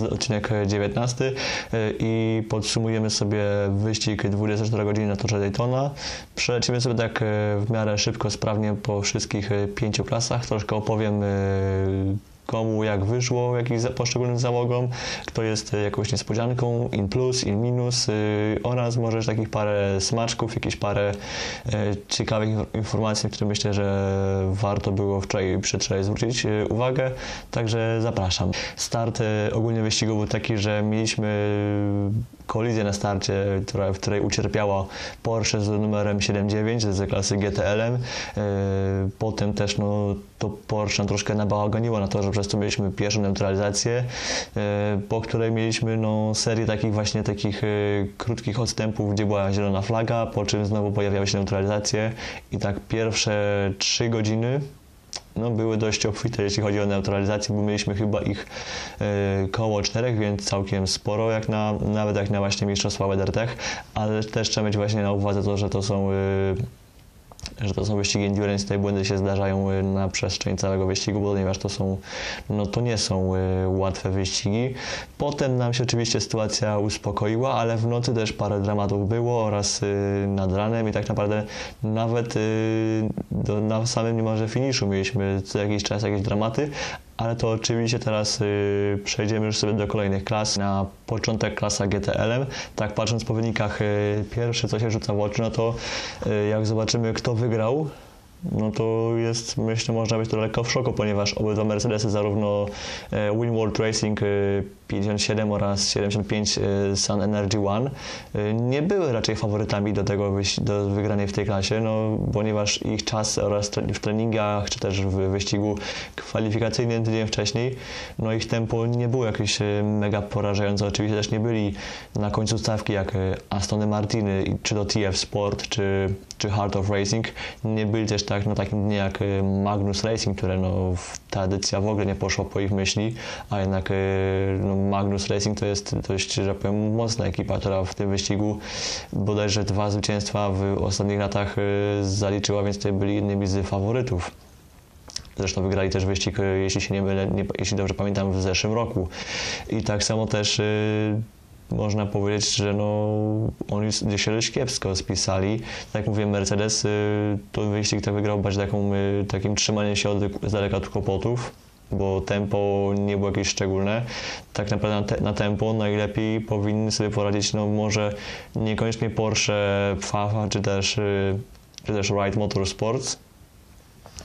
jest odcinek 19 i podsumujemy sobie wyścig 24 godziny na torze Daytona. Przelecimy sobie tak w miarę szybko, sprawnie po wszystkich pięciu klasach. Troszkę opowiem komu jak wyszło, jakiś poszczególnym załogom, kto jest e, jakąś niespodzianką, in plus, in minus y, oraz może takich parę smaczków, jakieś parę e, ciekawych informacji, które myślę, że warto było wczoraj przedwczoraj zwrócić e, uwagę, także zapraszam. Start ogólnie wyścigu był taki, że mieliśmy kolizję na starcie, która, w której ucierpiała Porsche z numerem 79 z klasy GTL-em. Potem też no, to Porsche troszkę nabałaganiło na to, że przez to mieliśmy pierwszą neutralizację, e, po której mieliśmy no, serię takich właśnie takich e, krótkich odstępów, gdzie była zielona flaga, po czym znowu pojawiały się neutralizacje i tak pierwsze trzy godziny no, były dość obfite, jeśli chodzi o neutralizację, bo mieliśmy chyba ich y, koło czterech, więc całkiem sporo, jak na, nawet jak na właśnie Mistrzostwa WeatherTech, ale też trzeba mieć właśnie na uwadze to, że to są y, że to są wyścigi endurance, te błędy się zdarzają y, na przestrzeni całego wyścigu, ponieważ to są, no to nie są y, łatwe wyścigi. Potem nam się oczywiście sytuacja uspokoiła, ale w nocy też parę dramatów było oraz y, nad ranem i tak naprawdę nawet na samym niemalże finiszu mieliśmy co jakiś czas jakieś dramaty, ale to oczywiście teraz y, przejdziemy już sobie do kolejnych klas. Na początek klasa GTL-em. Tak patrząc po wynikach, y, pierwsze co się rzuca w oczy, no to y, jak zobaczymy kto wygrał, no to jest, myślę, można być to lekko w szoku, ponieważ obydwa Mercedesy, zarówno e, Winworld Racing 57 e, oraz 75 e, Sun Energy One, nie były raczej faworytami do tego do wygranej w tej klasie, no, ponieważ ich czas oraz w treningach, czy też w wyścigu kwalifikacyjnym tydzień wcześniej, no ich tempo nie było jakieś mega porażające. Oczywiście też nie byli na końcu stawki jak Astony Martiny, czy to TF Sport, czy, czy Heart of Racing. Nie byli też tak na takim dniu jak y, Magnus Racing, które no, ta edycja w ogóle nie poszła po ich myśli, a jednak y, no, Magnus Racing to jest dość, że powiem, mocna ekipa, która w tym wyścigu bodajże dwa zwycięstwa w ostatnich latach y, zaliczyła, więc to byli jednymi z faworytów. Zresztą wygrali też wyścig, jeśli się nie mylę, nie, jeśli dobrze pamiętam, w zeszłym roku. I tak samo też można powiedzieć, że no, oni się dość kiepsko spisali. Tak jak mówię, Mercedes y, to wyścig to wygrał bardziej taką, y, takim trzymaniem się od, z daleka od kłopotów, bo tempo nie było jakieś szczególne. Tak naprawdę na, te, na tempo najlepiej powinny sobie poradzić, no może niekoniecznie Porsche, Pfafa czy też, y, czy też Wright Motorsports,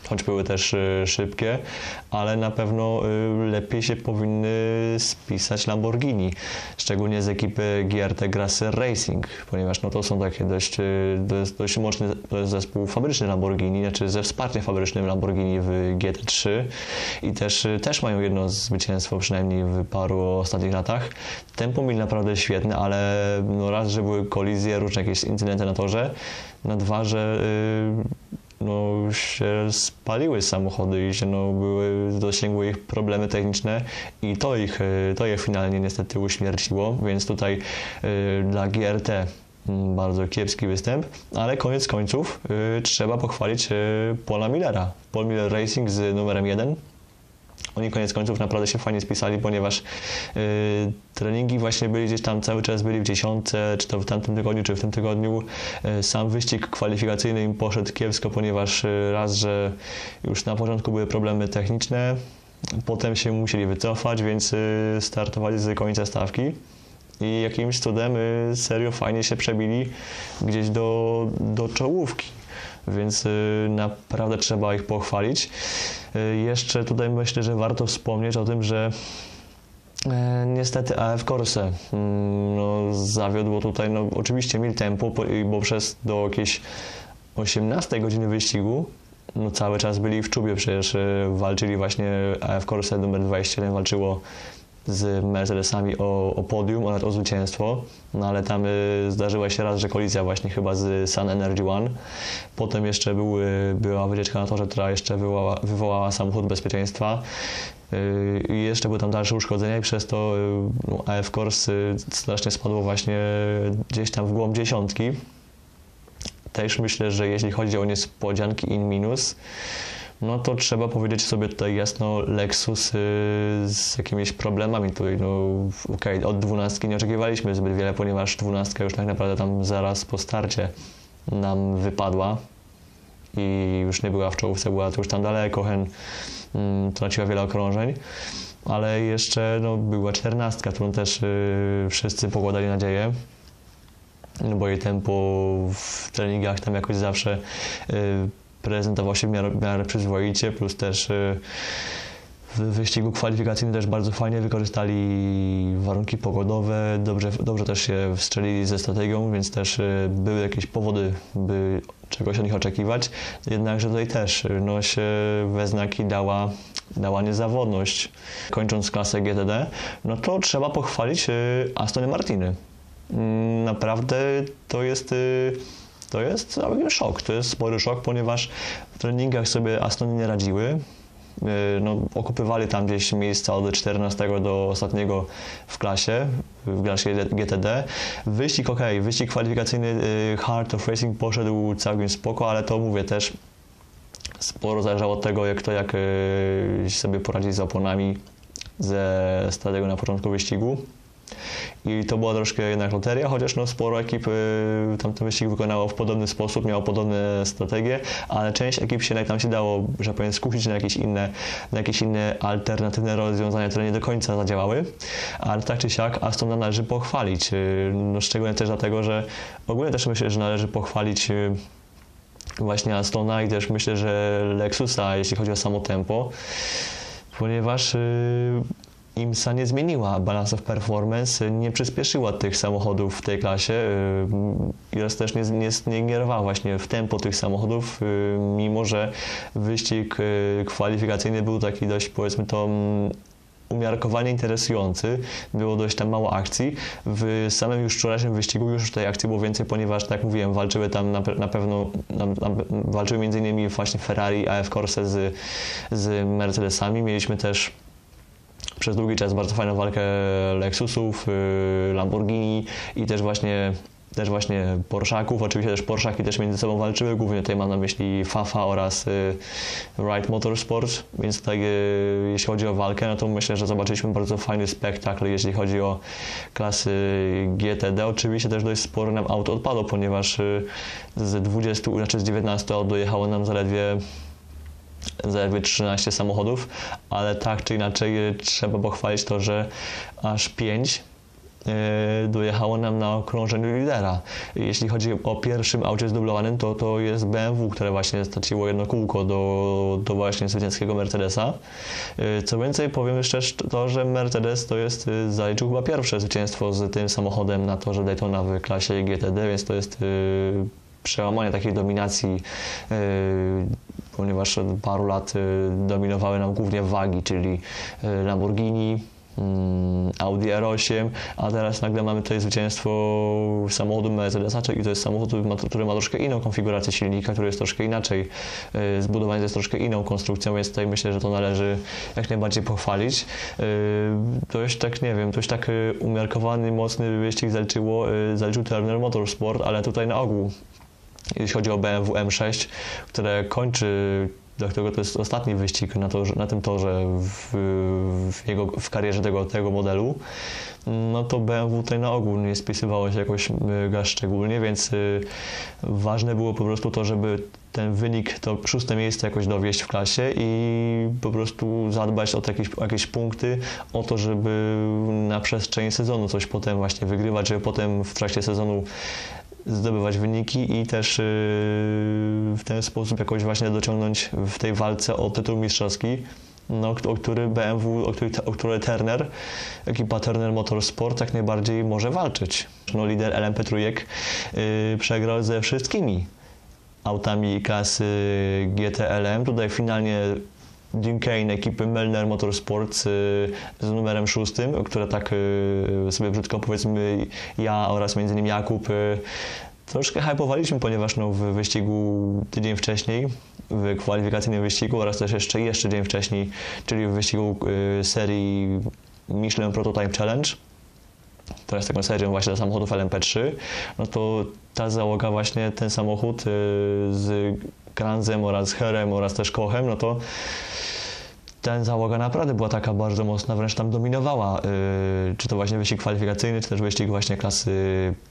choć były też y, szybkie, ale na pewno y, lepiej się powinny spisać Lamborghini, szczególnie z ekipy GRT Grasser Racing, ponieważ no to są takie dość, y, dość, dość mocny zespół fabryczny Lamborghini, znaczy ze wsparciem fabrycznym Lamborghini w GT3 i też, też mają jedno zwycięstwo przynajmniej w paru ostatnich latach. Tempo mieli naprawdę świetne, ale no raz, że były kolizje, różne jakieś incydenty na torze, na dwa, że no, się spaliły samochody i się, no, były, dosięgły ich problemy techniczne i to ich, e, to je finalnie niestety uśmierciło, więc tutaj y, dla GRT mm, bardzo kiepski występ, ale koniec końców y, trzeba pochwalić y, Paula Millera. Paul Miller Racing z numerem 1 oni koniec końców naprawdę się fajnie spisali, ponieważ yy, treningi właśnie byli gdzieś tam cały czas byli w dziesiątce, czy to w tamtym tygodniu, czy w tym tygodniu. Yy, sam wyścig kwalifikacyjny im poszedł kiepsko, ponieważ yy, raz, że już na początku były problemy techniczne, potem się musieli wycofać, więc y, startowali z końca stawki i jakimś cudem y, serio fajnie się przebili gdzieś do, do czołówki więc y, naprawdę trzeba ich pochwalić. Y, jeszcze tutaj myślę, że warto wspomnieć o tym, że e, Niestety AF Corse mm, no, zawiodło tutaj, no, oczywiście mil tempo, bo przez do jakieś 18 godziny wyścigu no, cały czas byli w czubie, przecież y, walczyli właśnie AF Corse numer 27 walczyło z Mercedesami o, o podium oraz o zwycięstwo, no ale tam y, zdarzyła się raz, że kolizja właśnie chyba z Sun Energy One. Potem jeszcze był, była wycieczka na torze, która jeszcze wywołała, wywołała samochód bezpieczeństwa. Y, I jeszcze były tam dalsze uszkodzenia i przez to y, no, AF Corse y, strasznie spadło właśnie gdzieś tam w głąb dziesiątki. Też myślę, że jeśli chodzi o niespodzianki in minus, no to trzeba powiedzieć sobie tutaj jasno, Lexus y, z jakimiś problemami tutaj, no okej, okay, od dwunastki nie oczekiwaliśmy zbyt wiele, ponieważ dwunastka już tak naprawdę tam zaraz po starcie nam wypadła i już nie była w czołówce, była to już tam daleko, Hen mm, traciła wiele okrążeń, ale jeszcze no, była czternastka, którą też y, wszyscy pokładali nadzieję, no bo jej tempo w treningach tam jakoś zawsze y, prezentował się w miarę, w miarę przyzwoicie, plus też y, w wyścigu kwalifikacyjnym też bardzo fajnie wykorzystali warunki pogodowe, dobrze, dobrze też się wstrzelili ze strategią, więc też y, były jakieś powody, by czegoś od nich oczekiwać. Jednakże tutaj też no, się we znaki dała, dała niezawodność. Kończąc klasę GTD, no to trzeba pochwalić Astony Martiny. Mm, naprawdę to jest to jest szok, to jest spory szok, ponieważ w treningach sobie Astony nie radziły. E, no, okupywali tam gdzieś miejsca od 14 do ostatniego w klasie, w klasie GTD. Wyścig ok, wyścig kwalifikacyjny e, Heart of Racing poszedł całkiem spoko, ale to mówię też sporo zależało od tego, jak to jak e, sobie poradzić z oponami ze strategią na początku wyścigu. I to była troszkę jednak loteria, chociaż no, sporo ekip y, tamten wyścig wykonało w podobny sposób, miało podobne strategie, ale część ekip się tam się dało, że powiem, skusić na jakieś inne, na jakieś inne alternatywne rozwiązania, które nie do końca zadziałały, ale tak czy siak Aston należy pochwalić. Y, no, szczególnie też dlatego, że ogólnie też myślę, że należy pochwalić y, właśnie Astona i też myślę, że Lexusa, jeśli chodzi o samo tempo, ponieważ IMSA nie zmieniła Balance of Performance, nie przyspieszyła tych samochodów w tej klasie oraz też nie, nie, nie ingerowała właśnie w tempo tych samochodów, y, mimo że wyścig y, kwalifikacyjny był taki dość powiedzmy to mm, umiarkowanie interesujący. Było dość tam mało akcji. W samym już wczorajszym wyścigu już tej akcji było więcej, ponieważ, tak jak mówiłem, walczyły tam na, na pewno, na, na, walczyły między innymi właśnie Ferrari, AF Corse z, z Mercedesami. Mieliśmy też przez długi czas bardzo fajną walkę Lexusów, y, Lamborghini i też właśnie też właśnie Porszaków, oczywiście też Porszaki też między sobą walczyły, głównie tutaj mam na myśli Fafa oraz y, Wright Motorsport, więc tutaj y, jeśli chodzi o walkę, no to myślę, że zobaczyliśmy bardzo fajny spektakl, jeśli chodzi o klasy GTD. Oczywiście też dość sporo nam auto odpadło, ponieważ z 20, znaczy z 19 dojechało nam zaledwie zaledwie 13 samochodów, ale tak czy inaczej e, trzeba pochwalić to, że aż 5 e, dojechało nam na okrążeniu lidera. Jeśli chodzi o pierwszym aucie zdublowanym, to to jest BMW, które właśnie straciło jedno kółko do, do właśnie zwycięskiego Mercedesa. E, co więcej, powiem jeszcze to, że Mercedes to jest, zaliczył chyba pierwsze zwycięstwo z tym samochodem na torze Daytona w klasie GTD, więc to jest przełamanie takiej dominacji ponieważ od paru lat y, dominowały nam głównie wagi, czyli y, Lamborghini, mm, Audi R8, a teraz nagle mamy tutaj zwycięstwo samochodu Mercedesa, czyli to jest samochód, który ma troszkę inną konfigurację silnika, który jest troszkę inaczej y, zbudowany, jest troszkę inną konstrukcją, więc tutaj myślę, że to należy jak najbardziej pochwalić. Dość tak, nie wiem, dość tak umiarkowany, mocny wyścig zaliczyło, zaliczył Turner Motorsport, ale tutaj na ogół jeśli chodzi o BMW M6, które kończy dla którego to jest ostatni wyścig na, na tym torze w, w, jego, w karierze tego, tego modelu, no to BMW tutaj na ogół nie spisywało się jakoś mega szczególnie, więc y, ważne było po prostu to, żeby ten wynik, to szóste miejsce jakoś dowieść w klasie i po prostu zadbać o jakieś, jakieś punkty, o to, żeby na przestrzeni sezonu coś potem właśnie wygrywać, żeby potem w trakcie sezonu zdobywać wyniki i też y, w ten sposób jakoś właśnie dociągnąć w tej walce o tytuł mistrzowski. No, o który BMW, o który, o który Turner, ekipa Turner Motorsport jak najbardziej może walczyć. No, lider LMP Trójek yy, przegrał ze wszystkimi autami klasy GTLM. Tutaj finalnie Jim Kane ekipy Melner Motorsports y, z numerem szóstym, które tak y, sobie brzydko powiedzmy ja oraz między innymi Jakub y, troszkę hypowaliśmy, ponieważ no, w wyścigu tydzień wcześniej, w kwalifikacyjnym wyścigu oraz też jeszcze, jeszcze dzień wcześniej, czyli w wyścigu serii Michelin Prototype Challenge, to jest taką serią właśnie do samochodów LMP3, no to ta załoga właśnie ten samochód z Kranzem oraz Herem oraz też Kochem, no to ten załoga naprawdę była taka bardzo mocna, wręcz tam dominowała, yy, czy to właśnie wyścig kwalifikacyjny, czy też wyścig właśnie klasy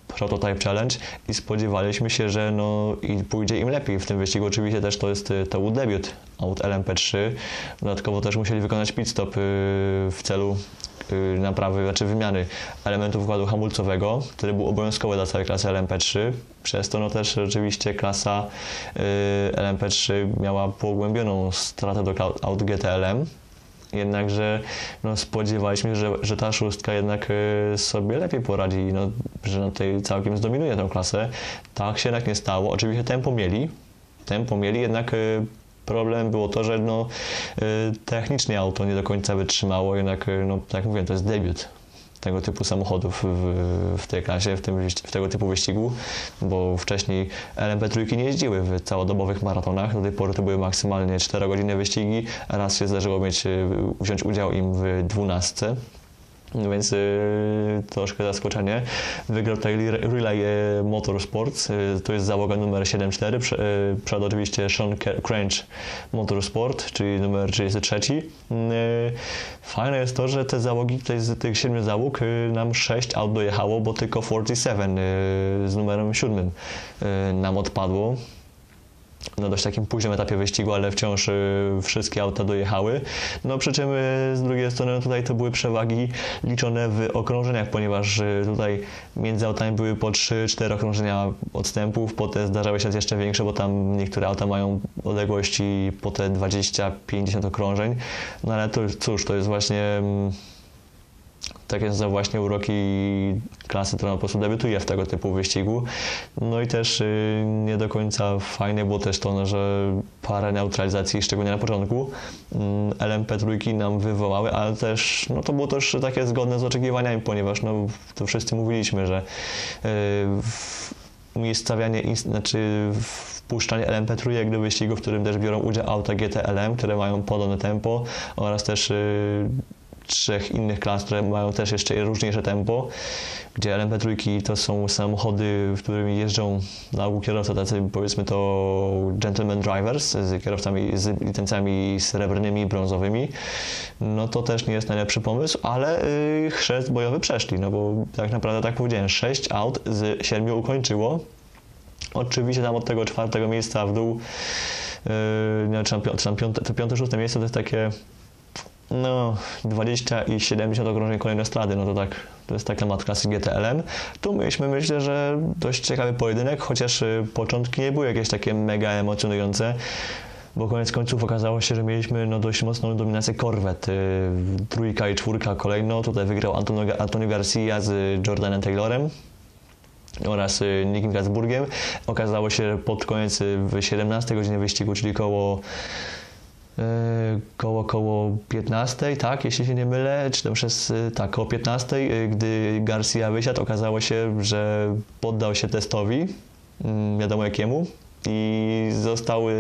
Prototype Challenge i spodziewaliśmy się, że no i pójdzie im lepiej w tym wyścigu. Oczywiście też to jest to był debiut aut LMP3. Dodatkowo też musieli wykonać pit stop yy, w celu naprawy, znaczy wymiany elementów układu hamulcowego, który był obowiązkowy dla całej klasy LMP3. Przez to no też oczywiście klasa y, LMP3 miała pogłębioną stratę do aut GTLM. Jednakże no, spodziewaliśmy się, że, że ta szóstka jednak y, sobie lepiej poradzi, no, że no, tutaj całkiem zdominuje tę klasę. Tak się jednak nie stało. Oczywiście tempo mieli, tempo mieli, jednak y, problem było to, że no, technicznie auto nie do końca wytrzymało, jednak, no, tak mówiłem, to jest debiut tego typu samochodów w, w tej klasie, w, tym, w tego typu wyścigu, bo wcześniej LMP3 nie jeździły w całodobowych maratonach. Do tej pory to były maksymalnie 4 godziny wyścigi. Raz się zdarzyło mieć, wziąć udział im w 12 no więc y, troszkę zaskoczenie. Wygrał tutaj Relay y, Motorsports, y, to jest załoga numer 74, Prze, przed oczywiście Sean Cranch Motorsport, czyli numer 33. Y, fajne jest to, że te załogi, tutaj z tych 7 załóg nam 6 aut dojechało, bo tylko 47 z numerem 7 nam odpadło na dość takim późnym etapie wyścigu, ale wciąż y, wszystkie auta dojechały. No przy czym y, z drugiej strony tutaj to były przewagi liczone w okrążeniach, ponieważ y, tutaj między autami były po 3-4 okrążenia odstępów, potem zdarzały się jeszcze większe, bo tam niektóre auta mają odległości po te 20-50 okrążeń. No ale to cóż, to jest właśnie mm, takie są właśnie uroki klasy, która po prostu debiutuje w tego typu wyścigu. No i też y, nie do końca fajne było też to, no, że parę neutralizacji, szczególnie na początku, mm, LMP trójki nam wywołały, ale też no, to było też takie zgodne z oczekiwaniami, ponieważ no, to wszyscy mówiliśmy, że yy, stawianie, znaczy wpuszczanie LMP trójek do wyścigu, w którym też biorą udział auta GTLM, które mają podobne tempo oraz też yy, trzech innych klas, które mają też jeszcze różniejsze tempo, gdzie LMP3 to są samochody, w którymi jeżdżą na ogół kierowcy tacy powiedzmy to gentleman drivers z kierowcami z licencjami srebrnymi, brązowymi, no to też nie jest najlepszy pomysł, ale yy, chrzest bojowy przeszli, no bo tak naprawdę tak powiedziałem, sześć aut z siedmiu ukończyło. Oczywiście tam od tego czwartego miejsca w dół, yy, czy tam piąte, to piąte, szóste miejsce to jest takie no, 20 i 70 okrążeń kolejne strady, no to tak, to jest taka mat klasy GTLM. Tu mieliśmy, myślę, że dość ciekawy pojedynek, chociaż y, początki nie były jakieś takie mega emocjonujące bo koniec końców okazało się, że mieliśmy no, dość mocną dominację Corvette. Y, trójka i czwórka kolejno. Tutaj wygrał Antonio, Antonio Garcia z Jordanem Taylorem oraz y, Nickiem Gatsburgiem. Okazało się, że pod koniec w 17 godzinie wyścigu, czyli koło koło, koło 15, tak, jeśli się nie mylę, czy tam przez, e, tak, koło 15, e, gdy Garcia wysiadł, okazało się, że poddał się testowi, mm, wiadomo jakiemu, i zostały,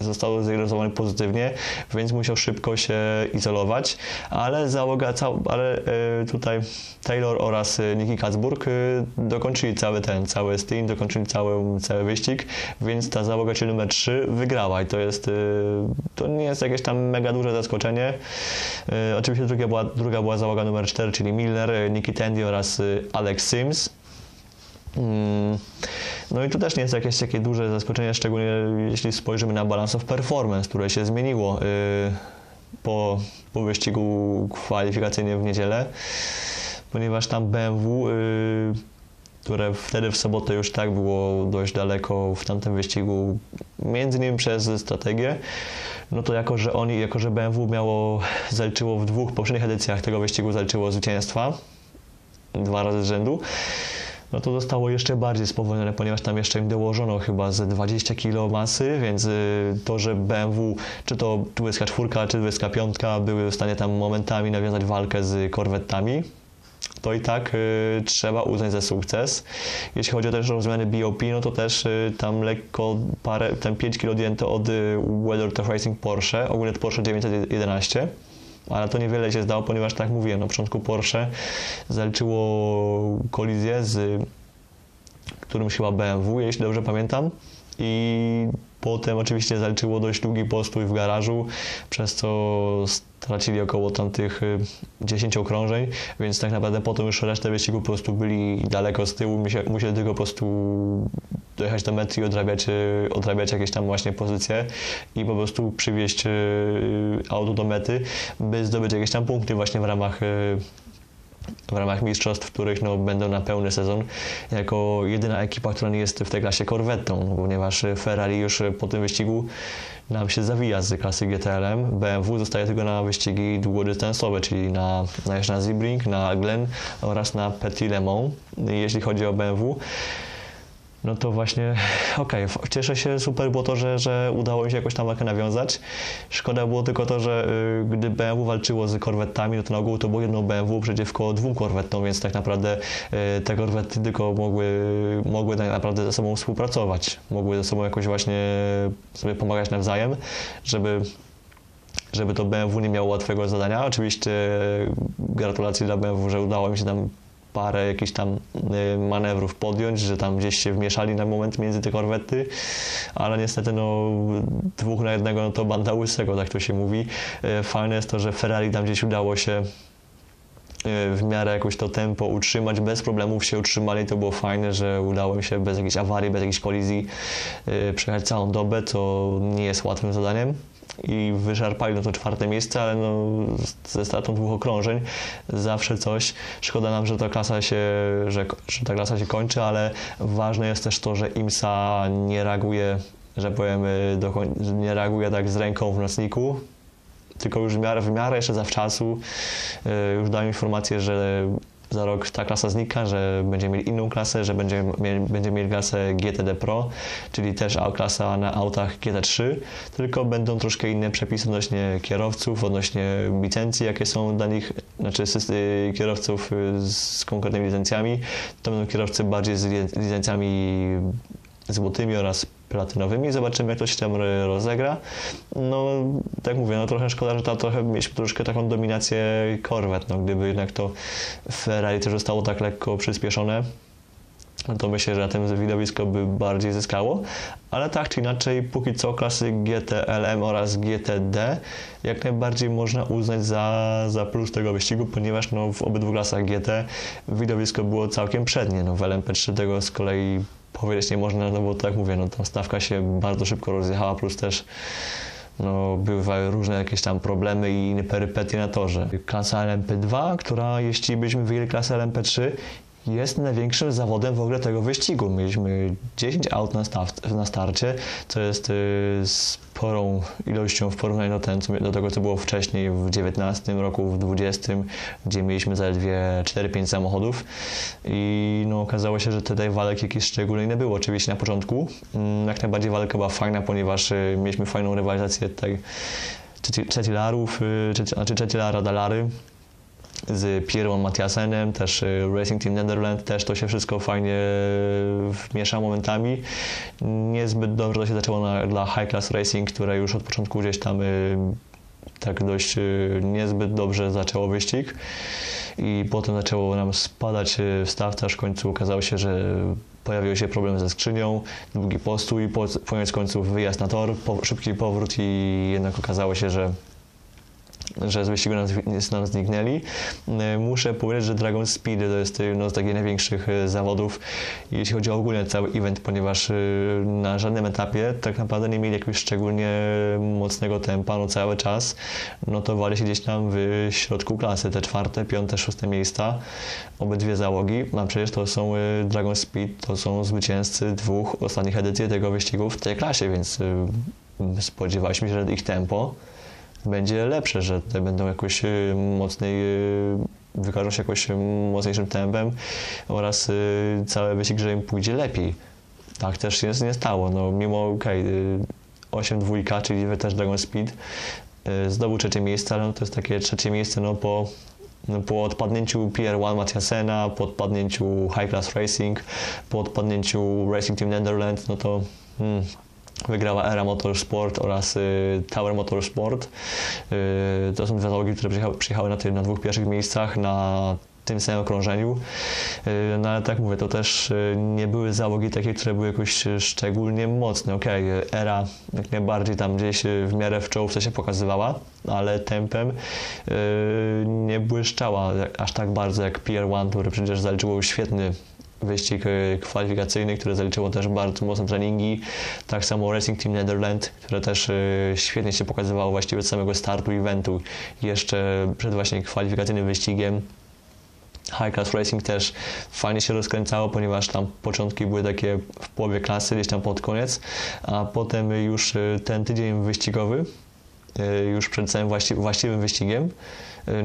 zostały zdiagnozowany pozytywnie, więc musiał szybko się izolować, ale załoga, ale e, tutaj Taylor oraz e, Nicky Katzburg e, dokończyli cały ten, cały stint, dokończyli cały, cały wyścig, więc ta załoga, czyli numer 3 wygrała i to jest, to nie jest jakieś tam mega duże zaskoczenie. Oczywiście druga była, druga była załoga numer 4, czyli Miller, Nicky Tandy oraz Alex Sims. Mm. No i tu też nie jest jakieś takie duże zaskoczenie, szczególnie jeśli spojrzymy na balance of performance, które się zmieniło y, po, po wyścigu kwalifikacyjnym w niedzielę, ponieważ tam BMW, y, które wtedy w sobotę już tak było dość daleko w tamtym wyścigu, między innymi przez strategię, no to jako, że oni, jako, że BMW miało, zaliczyło w dwóch poprzednich edycjach tego wyścigu, zaliczyło zwycięstwa, dwa razy z rzędu, no to zostało jeszcze bardziej spowolnione, ponieważ tam jeszcze im dołożono chyba ze 20 kg masy, więc y, to, że BMW, czy to WSK4, czy WSK5 były w stanie tam momentami nawiązać walkę z korwetami, to i tak y, trzeba uznać za sukces. Jeśli chodzi o też o zmiany BOP, no to też y, tam lekko parę, ten 5 kg odjęto od y, Weather Racing Porsche, ogólnie Porsche 911 ale to niewiele się zdało, ponieważ tak mówiłem, na początku Porsche zaliczyło kolizję z którymś chyba BMW, jeśli dobrze pamiętam. I Potem oczywiście zaliczyło dość długi postój w garażu, przez co stracili około tamtych 10 okrążeń, więc tak naprawdę potem już resztę wyścigu po prostu byli daleko z tyłu, musieli tylko po prostu dojechać do mety i odrabiać, odrabiać jakieś tam właśnie pozycje i po prostu przywieźć auto do mety, by zdobyć jakieś tam punkty właśnie w ramach w ramach mistrzostw, w których no, będą na pełny sezon, jako jedyna ekipa, która nie jest w tej klasie korwetą, ponieważ Ferrari już po tym wyścigu nam się zawija z klasy GTLM. BMW zostaje tylko na wyścigi długodystansowe, czyli na, na, na Sebring, na Glen oraz na Petit Le Mans, jeśli chodzi o BMW no to właśnie okej, okay, cieszę się, super było to, że, że udało mi się jakoś tam walkę nawiązać. Szkoda było tylko to, że y, gdy BMW walczyło z korwetami, no to na ogół to było jedno BMW przeciwko dwóm korwetom, więc tak naprawdę y, te korwety tylko mogły, mogły tak naprawdę ze sobą współpracować, mogły ze sobą jakoś właśnie sobie pomagać nawzajem, żeby żeby to BMW nie miało łatwego zadania. Oczywiście gratulacje dla BMW, że udało mi się tam parę jakichś tam y, manewrów podjąć, że tam gdzieś się wmieszali na moment między te korwety, ale niestety no dwóch na jednego no to banda łysego, tak to się mówi. Y, fajne jest to, że Ferrari tam gdzieś udało się y, w miarę jakoś to tempo utrzymać, bez problemów się utrzymali, to było fajne, że udało mi się bez jakiejś awarii, bez jakiejś kolizji przejechać całą dobę, co nie jest łatwym zadaniem i wyszarpali no to czwarte miejsce, ale no, ze stratą dwóch okrążeń zawsze coś. Szkoda nam, że ta klasa się, że, że ta klasa się kończy, ale ważne jest też to, że IMSA nie reaguje, że powiem, nie reaguje tak z ręką w nocniku, tylko już w miarę, w miarę jeszcze zawczasu y, już dają informację, że za rok ta klasa znika, że będziemy mieli inną klasę, że będziemy mieli, będziemy mieli klasę GTD Pro, czyli też klasa na autach GT3, tylko będą troszkę inne przepisy odnośnie kierowców, odnośnie licencji, jakie są dla nich, znaczy kierowców z konkretnymi licencjami. To będą kierowcy bardziej z licencjami złotymi oraz platynowymi. Zobaczymy, jak to się tam rozegra. No, tak mówię, no trochę szkoda, że ta trochę mieliśmy troszkę taką dominację Corvette, no gdyby jednak to Ferrari też zostało tak lekko przyspieszone, to myślę, że na tym widowisko by bardziej zyskało, ale tak czy inaczej, póki co klasy GTLM oraz GTD jak najbardziej można uznać za, za plus tego wyścigu, ponieważ no, w obydwu klasach GT widowisko było całkiem przednie. No, w LMP3 tego z kolei powiedzieć nie można, no bo tak mówię, no ta stawka się bardzo szybko rozjechała, plus też no, bywały różne jakieś tam problemy i inne perypetie na torze. Klasa LMP2, która jeśli byśmy wyjęli klasę LMP3, jest największym zawodem w ogóle tego wyścigu. Mieliśmy 10 aut na, na starcie, co jest y, sporą ilością w porównaniu do, ten, do tego, co było wcześniej w 19 roku, w 20, gdzie mieliśmy zaledwie 4-5 samochodów i no, okazało się, że tutaj walek jakiś szczególny nie było. Oczywiście na początku mm, jak najbardziej walka była fajna, ponieważ y, mieliśmy fajną rywalizację tutaj Czecilarów, y, znaczy Czecilara Dalary, z Pierrą Matiasenem, też y, Racing Team Netherlands, też to się wszystko fajnie wmiesza momentami. Niezbyt dobrze to się zaczęło na, dla High Class Racing, które już od początku gdzieś tam y, tak dość y, niezbyt dobrze zaczęło wyścig i potem zaczęło nam spadać w stawce, aż w końcu okazało się, że pojawił się problem ze skrzynią, długi postój, po, koniec końców wyjazd na tor, po, szybki powrót i jednak okazało się, że że z wyścigu nas, nam zniknęli. E, muszę powiedzieć, że Dragon Speed to jest jedno z takich największych e, zawodów, jeśli chodzi o ogólnie cały event, ponieważ e, na żadnym etapie tak naprawdę nie mieli jakiegoś szczególnie mocnego tempa, no cały czas notowali się gdzieś tam w środku klasy, te czwarte, piąte, szóste miejsca, obydwie załogi, a przecież to są Dragon Speed, to są zwycięzcy dwóch ostatnich edycji tego wyścigu w tej klasie, więc spodziewaliśmy się, że ich tempo będzie lepsze, że te będą jakoś y, mocniej, y, wykażą się jakoś mocniejszym tempem oraz y, cały wyścig, że im pójdzie lepiej. Tak też się nie stało. No, mimo okay, 8 dwójka, czyli też Dragon Speed, zdobył trzecie miejsce, ale no, to jest takie trzecie miejsce no, po, no, po odpadnięciu PR1 Matiasena, po odpadnięciu High Class Racing, po odpadnięciu Racing Team Netherlands, no to hmm, wygrała Era Motorsport oraz y, Tower Motorsport. Y, to są dwie załogi, które przyjechały, na, tym, na dwóch pierwszych miejscach. Na tym samym okrążeniu. Y, no ale tak mówię, to też nie były załogi takie, które były jakoś szczególnie mocne. Okej, okay, era jak najbardziej tam gdzieś w miarę w czołówce się pokazywała, ale tempem nie błyszczała aż tak bardzo jak Pier One, który przecież zaliczył świetny wyścig e, kwalifikacyjny, które zaliczyło też bardzo mocne treningi. Tak samo Racing Team Netherlands, które też e, świetnie się pokazywało właściwie od samego startu eventu, jeszcze przed właśnie kwalifikacyjnym wyścigiem. High Class Racing też fajnie się rozkręcało, ponieważ tam początki były takie w połowie klasy, gdzieś tam pod koniec, a potem już e, ten tydzień wyścigowy, już przed całym właściwym wyścigiem,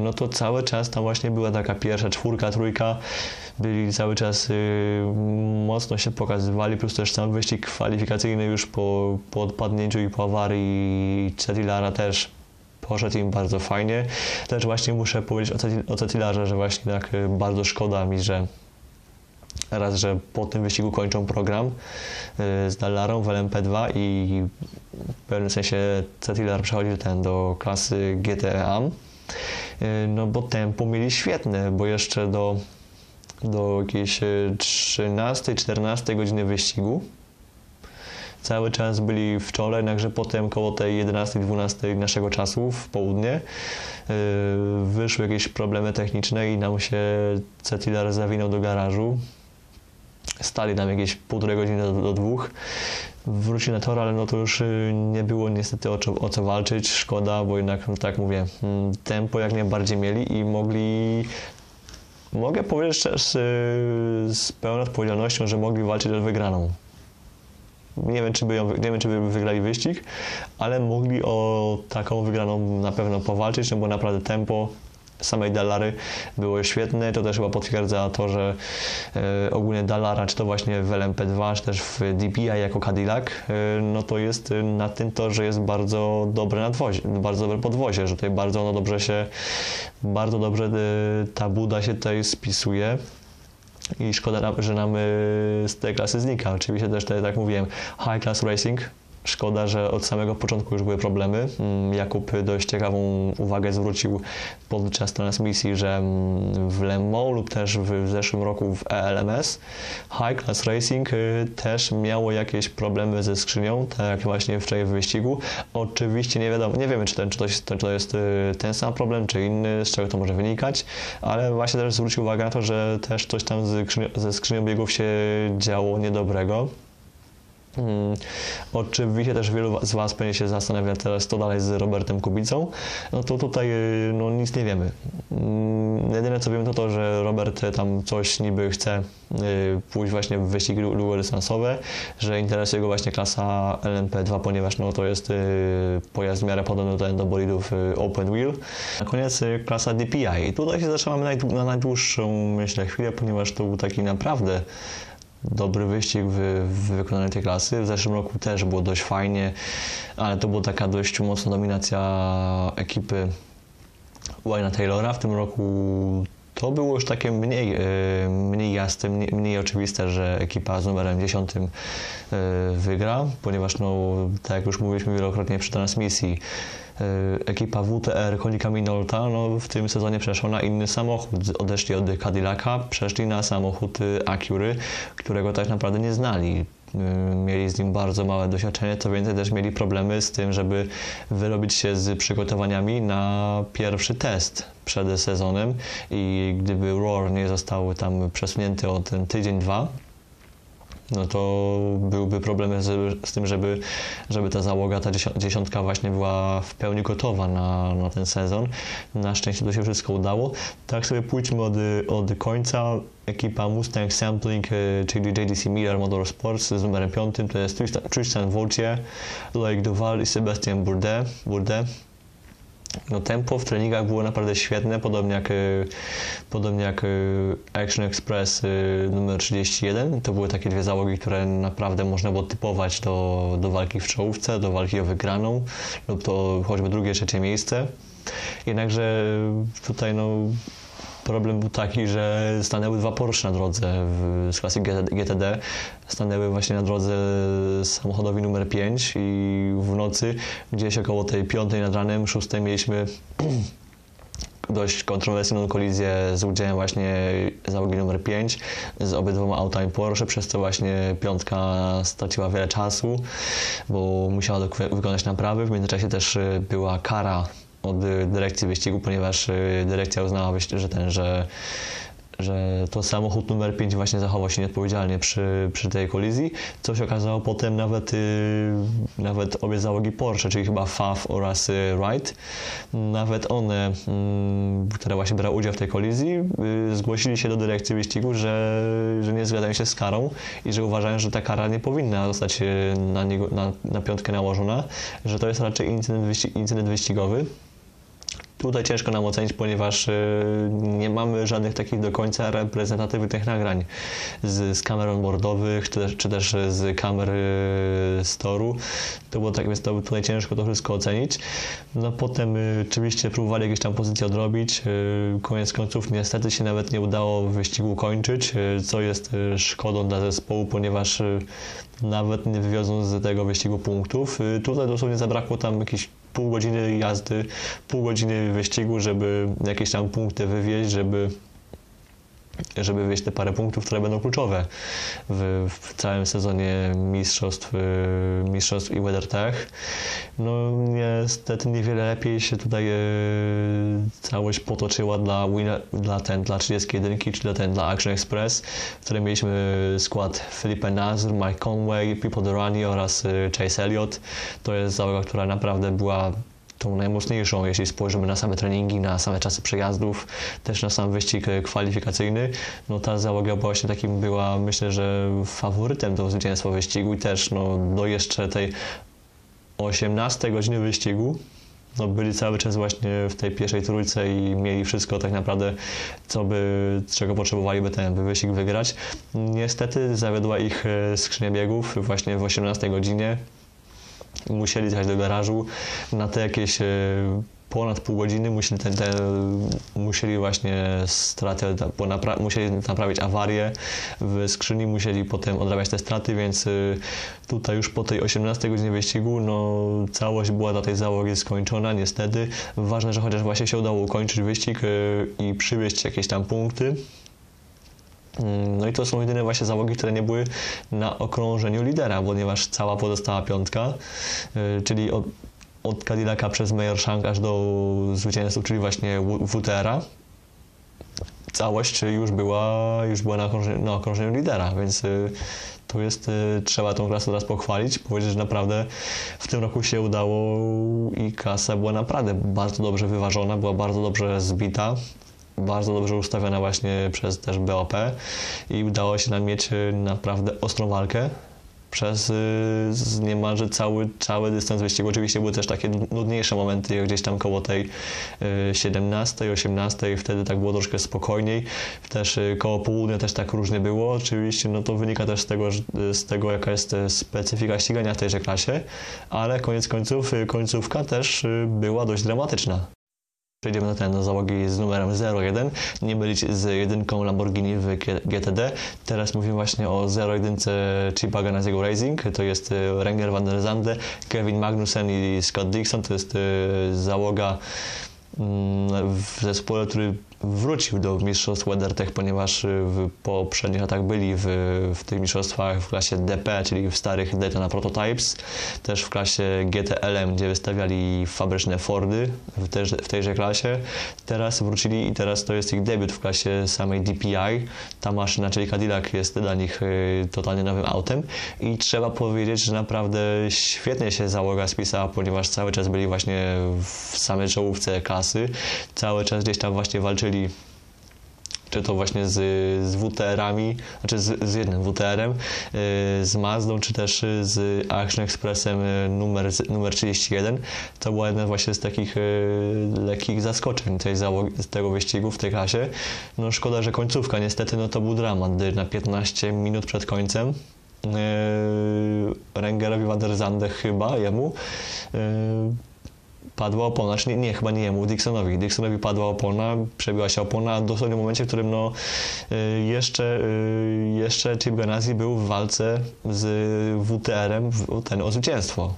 no to cały czas tam właśnie była taka pierwsza czwórka, trójka, byli cały czas y, mocno się pokazywali, plus też sam wyścig kwalifikacyjny już po, po odpadnięciu i po awarii Cetilara też poszedł im bardzo fajnie. Też właśnie muszę powiedzieć o Cetilarze, że właśnie tak y, bardzo szkoda mi, że raz, że po tym wyścigu kończą program y, z Dallarą w LMP2 i w pewnym sensie Cetilar przechodzi ten do klasy GTE AM, no bo tempo mieli świetne, bo jeszcze do do jakiejś 13-14 e, godziny wyścigu. Cały czas byli w czole, jednakże potem koło tej 11-12 naszego czasu w południe e, wyszły jakieś problemy techniczne i nam się Cetilar zawinął do garażu. Stali tam jakieś półtorej godziny do, do dwóch. Wrócili na tor, ale no to już e, nie było niestety o co, o co walczyć. Szkoda, bo jednak, no tak mówię, mm, tempo jak najbardziej mieli i mogli Mogę powiedzieć też z pełną odpowiedzialnością, że mogli walczyć o wygraną. Nie wiem, czy by, ją, nie wiem, czy by wygrali wyścig, ale mogli o taką wygraną na pewno powalczyć, no bo naprawdę tempo samej Dallary było świetne. To też chyba potwierdza to, że e, ogólnie Dallara, czy to właśnie w LMP2, czy też w DPI jako Cadillac, e, no to jest na tym to, że jest bardzo dobre nadwozie, bardzo dobre podwozie, że tutaj bardzo ono dobrze się, bardzo dobrze e, ta buda się tutaj spisuje. I szkoda, że nam z tej klasy znika. Oczywiście też, tak jak mówiłem, High Class Racing Szkoda, że od samego początku już były problemy. Mm, Jakub dość ciekawą uwagę zwrócił podczas transmisji, że mm, w Le Mans lub też w zeszłym roku w ELMS High Class Racing y, też miało jakieś problemy ze skrzynią, tak jak właśnie wczoraj w wyścigu. Oczywiście nie wiadomo, nie wiemy, czy, ten, czy, to, jest, czy to jest y, ten sam problem, czy inny, z czego to może wynikać, ale właśnie też zwrócił uwagę na to, że też coś tam ze skrzynią, ze skrzynią biegów się działo niedobrego. Hmm. Oczywiście też wielu z Was pewnie się zastanawia teraz, co dalej z Robertem Kubicą. No to tutaj y, no, nic nie wiemy. Hmm. Jedyne co wiem to to, że Robert tam coś niby chce y, pójść właśnie w wyścigi długodystansowe, że interesuje go właśnie klasa LMP2, ponieważ no, to jest y, pojazd w miarę podobny do, do bolidów Open Wheel. Na koniec klasa DPI. I tutaj się zaczynamy na najdłuższą, myślę, chwilę, ponieważ to był taki naprawdę dobry wyścig w, w wykonaniu tej klasy. W zeszłym roku też było dość fajnie, ale to była taka dość mocna dominacja ekipy Wayne'a Taylora. W tym roku to było już takie mniej, e, mniej jasne, mniej, mniej oczywiste, że ekipa z numerem 10 e, wygra, ponieważ no, tak jak już mówiliśmy wielokrotnie przy transmisji, ekipa WTR Konika Minolta no, w tym sezonie przeszła na inny samochód. Odeszli od Cadillaca, przeszli na samochód Acury, którego tak naprawdę nie znali e, mieli z nim bardzo małe doświadczenie, co więcej też mieli problemy z tym, żeby wyrobić się z przygotowaniami na pierwszy test przed sezonem i gdyby Roar nie został tam przesunięty o ten tydzień, dwa, no to byłby problem z, z, tym, żeby, żeby ta załoga, ta dziesiątka właśnie była w pełni gotowa na, na ten sezon. Na szczęście to się wszystko udało. Tak sobie pójdźmy od, od końca. Ekipa Mustang Sampling, e, czyli JDC Miller Motorsports z numerem 5 to jest Tristan Vautier, Blake Duval i Sebastian Bourdet. Bourdet no, tempo w treningach było naprawdę świetne, podobnie jak, e, podobnie jak e, Action Express e, numer 31. To były takie dwie załogi, które naprawdę można było typować do, do walki w czołówce, do walki o wygraną lub to choćby drugie, trzecie miejsce. Jednakże tutaj no, problem był taki, że stanęły dwa Porsche na drodze w, z klasy GTD. Stanęły właśnie na drodze samochodowi numer 5 i w nocy gdzieś około tej piątej nad ranem, szóstej mieliśmy dość kontrowersyjną kolizję z udziałem właśnie załogi numer 5 z obydwoma autami Porsche, przez co właśnie piątka straciła wiele czasu, bo musiała wykonać naprawy. W międzyczasie też y, była kara od dyrekcji wyścigu, ponieważ y, dyrekcja uznała, że ten, że że to samochód numer 5 właśnie zachował się nieodpowiedzialnie przy, przy tej kolizji, co się okazało potem nawet, y, nawet obie załogi Porsche, czyli chyba Faf oraz y, Wright, nawet one, y, które właśnie brały udział w tej kolizji, y, zgłosili się do dyrekcji wyścigu, że, że nie zgadzają się z karą i że uważają, że ta kara nie powinna zostać y, na, niego, na, na piątkę nałożona, że to jest raczej incydent, wyścig, incydent wyścigowy. Tutaj ciężko nam ocenić, ponieważ y, nie mamy żadnych takich do końca reprezentatywnych nagrań z, z kamer onboardowych, czy czy też z kamer z toru. To było tak, więc to tutaj ciężko to wszystko ocenić. No potem y, oczywiście próbowali jakieś tam pozycje odrobić. Y, koniec końców niestety się nawet nie udało wyścigu kończyć, co jest szkodą dla zespołu, ponieważ nawet nie wywiozą z tego wyścigu punktów. Tutaj dosłownie zabrakło tam jakichś pół godziny jazdy, pół godziny wyścigu, żeby jakieś tam punkty wywieźć, żeby żeby wywieźć te parę punktów, które będą kluczowe w, w całym sezonie mistrzostw, y, mistrzostw i WeatherTech. No niestety niewiele lepiej się tutaj y, całość potoczyła dla, winner, dla, ten, dla 31 czy dla, ten, dla Action Express, w którym mieliśmy skład Felipe Nazr, Mike Conway, Pipo Durrani oraz y, Chase Elliott. To jest załoga, która naprawdę była tą najmocniejszą, jeśli spojrzymy na same treningi, na same czasy przejazdów, też na sam wyścig e, kwalifikacyjny, no ta załoga właśnie takim była, myślę, że faworytem do zwycięstwa wyścigu i też no, do jeszcze tej 18 godziny wyścigu, no, byli cały czas właśnie w tej pierwszej trójce i mieli wszystko tak naprawdę, co by, czego potrzebowaliby ten by wyścig wygrać. Niestety zawiodła ich e, skrzynia biegów właśnie w 18 godzinie musieli zjechać do garażu na te jakieś e, ponad pół godziny musieli, ten, musieli właśnie stratę, napra musieli naprawić awarię w skrzyni, musieli potem odrabiać te straty, więc e, tutaj już po tej 18 godzinie wyścigu no, całość była dla tej załogi skończona, niestety. Ważne, że chociaż właśnie się udało ukończyć wyścig e, i przywieźć jakieś tam punkty. Mm, no i to są jedyne właśnie załogi, które nie były na okrążeniu lidera, ponieważ cała pozostała piątka, y, czyli od, od Cadillaca przez Meyershank aż do zwycięzców, czyli właśnie WTR-a, całość już była, już była na, okrążeniu, na okrążeniu lidera, więc y, to jest, y, trzeba tą klasę teraz pochwalić, powiedzieć, że naprawdę w tym roku się udało i klasa była naprawdę bardzo dobrze wyważona, była bardzo dobrze zbita bardzo dobrze ustawiona właśnie przez też BOP i udało się nam mieć y, naprawdę ostrą walkę przez y, niemalże cały, cały dystans wyścigu. Oczywiście były też takie nudniejsze momenty, gdzieś tam koło tej 17, 18, wtedy tak było troszkę spokojniej. Też y, koło południa też tak różnie było. Oczywiście no to wynika też z tego, z tego jaka jest specyfika ścigania w tejże klasie, ale koniec końców końcówka też była dość dramatyczna. Przejdziemy na ten załogi z numerem 01, nie mylić z jedynką Lamborghini w GTD. Teraz mówimy właśnie o 01 Chipa Ganassi Racing, to jest e, Renger van der Zande, Kevin Magnussen i Scott Dixon, to jest e, załoga mm, w zespole, który wrócił do mistrzostw WeatherTech, ponieważ y, w poprzednich latach byli w, w tych mistrzostwach w klasie DP, czyli w starych Daytona Prototypes, też w klasie GTLM, gdzie wystawiali fabryczne Fordy w, też, w tejże klasie. Teraz wrócili i teraz to jest ich debiut w klasie samej DPI. Ta maszyna, czyli Cadillac jest dla nich y, totalnie nowym autem i trzeba powiedzieć, że naprawdę świetnie się załoga spisała, ponieważ cały czas byli właśnie w samej czołówce klasy, cały czas gdzieś tam właśnie walczyli czyli czy to właśnie z, z WTR-ami, znaczy z, z jednym WTR-em, y, z Mazdą, czy też z Action Expressem y, numer, numer 31. To była jedna właśnie z takich y, lekkich zaskoczeń tej załogi, tego wyścigu w tej klasie. No szkoda, że końcówka niestety, no to był dramat, na 15 minut przed końcem. Rengerowi van der Zande chyba, jemu padła opona, znaczy nie, nie, chyba nie jemu, Dixonowi. Dixonowi padła opona, przebiła się opona dosłownie w momencie, w którym no, y, jeszcze, y, jeszcze Chip Ganassi był w walce z WTR-em ten, o zwycięstwo.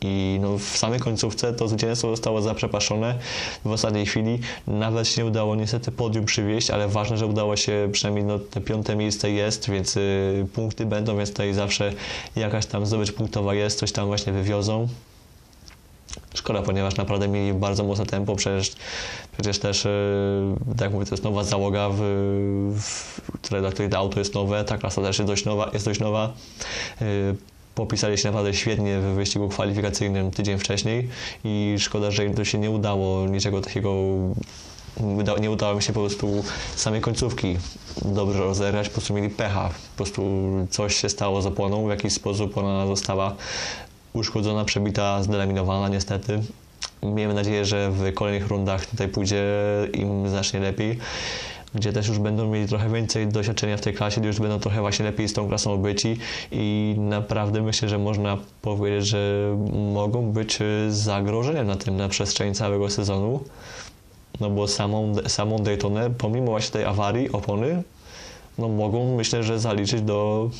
i no, w samej końcówce to zwycięstwo zostało zaprzepaszone w ostatniej chwili. Nawet się nie udało niestety podium przywieźć, ale ważne, że udało się przynajmniej no, te piąte miejsce jest, więc y, punkty będą, więc tutaj zawsze jakaś tam zdobycz punktowa jest, coś tam właśnie wywiozą. Szkoda, ponieważ naprawdę mieli bardzo mocne tempo, przecież, przecież też, y, tak jak mówię, to jest nowa załoga, w, w, dla której to auto jest nowe, ta klasa też jest dość nowa. Jest dość nowa. Y, popisali się naprawdę świetnie w wyścigu kwalifikacyjnym tydzień wcześniej i szkoda, że im to się nie udało niczego takiego nie udało mi się po prostu samej końcówki dobrze rozegrać, po prostu mieli pecha, po prostu coś się stało z oponą, w jakiś sposób ona została uszkodzona, przebita, zdelaminowana niestety. Miejmy nadzieję, że w kolejnych rundach tutaj pójdzie im znacznie lepiej gdzie też już będą mieli trochę więcej doświadczenia w tej klasie, już będą trochę właśnie lepiej z tą klasą obyci i naprawdę myślę, że można powiedzieć, że mogą być zagrożeniem na tym na przestrzeni całego sezonu. No bo samą, samą Daytonę, pomimo właśnie tej awarii opony, no mogą myślę, że zaliczyć do,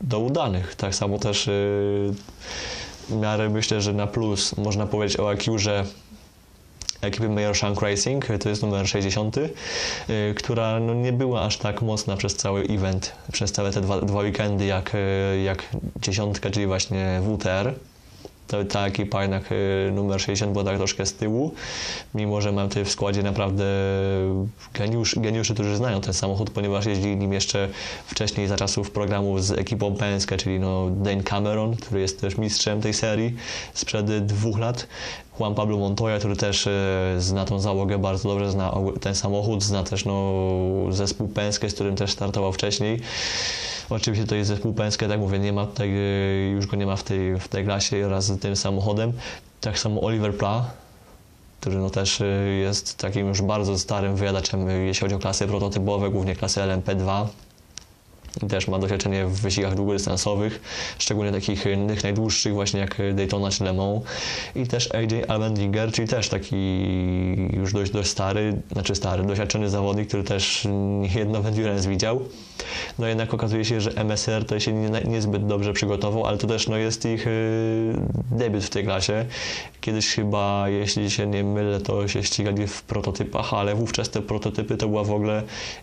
do udanych. Tak samo też yy, w miarę myślę, że na plus można powiedzieć o IQ, że ekipy Mayor Shank Racing, to jest numer 60, y, która no, nie była aż tak mocna przez cały event, przez całe te dwa, dwa weekendy jak, y, jak dziesiątka, czyli właśnie WTR to, ta ekipa jednak y, numer 60 była tak troszkę z tyłu, mimo że mam tutaj w składzie naprawdę geniusz, geniuszy, którzy znają ten samochód, ponieważ jeździli nim jeszcze wcześniej za czasów programu z ekipą Penske, czyli no Dane Cameron, który jest też mistrzem tej serii sprzed dwóch lat. Juan Pablo Montoya, który też y, zna tą załogę bardzo dobrze, zna ten samochód, zna też no, zespół Penske, z którym też startował wcześniej. Oczywiście to jest zespół Penske, tak mówię, nie ma tutaj, już go nie ma w tej, w tej klasie wraz z tym samochodem. Tak samo Oliver Pla, który no też y, jest takim już bardzo starym wyjadaczem, jeśli chodzi o klasy prototypowe, głównie klasy LMP2. Też ma doświadczenie w wyścigach długodystansowych, szczególnie takich innych, najdłuższych, właśnie jak Daytona czy Le Mans. I też AJ Allmendinger, czyli też taki już dość, dość stary, znaczy stary, doświadczony zawodnik, który też jedno endurance widział. No jednak okazuje się, że MSR to się nie, niezbyt dobrze przygotował, ale to też no, jest ich y, debiut w tej klasie. Kiedyś chyba, jeśli się nie mylę, to się ścigali w prototypach, ale wówczas te prototypy to była w ogóle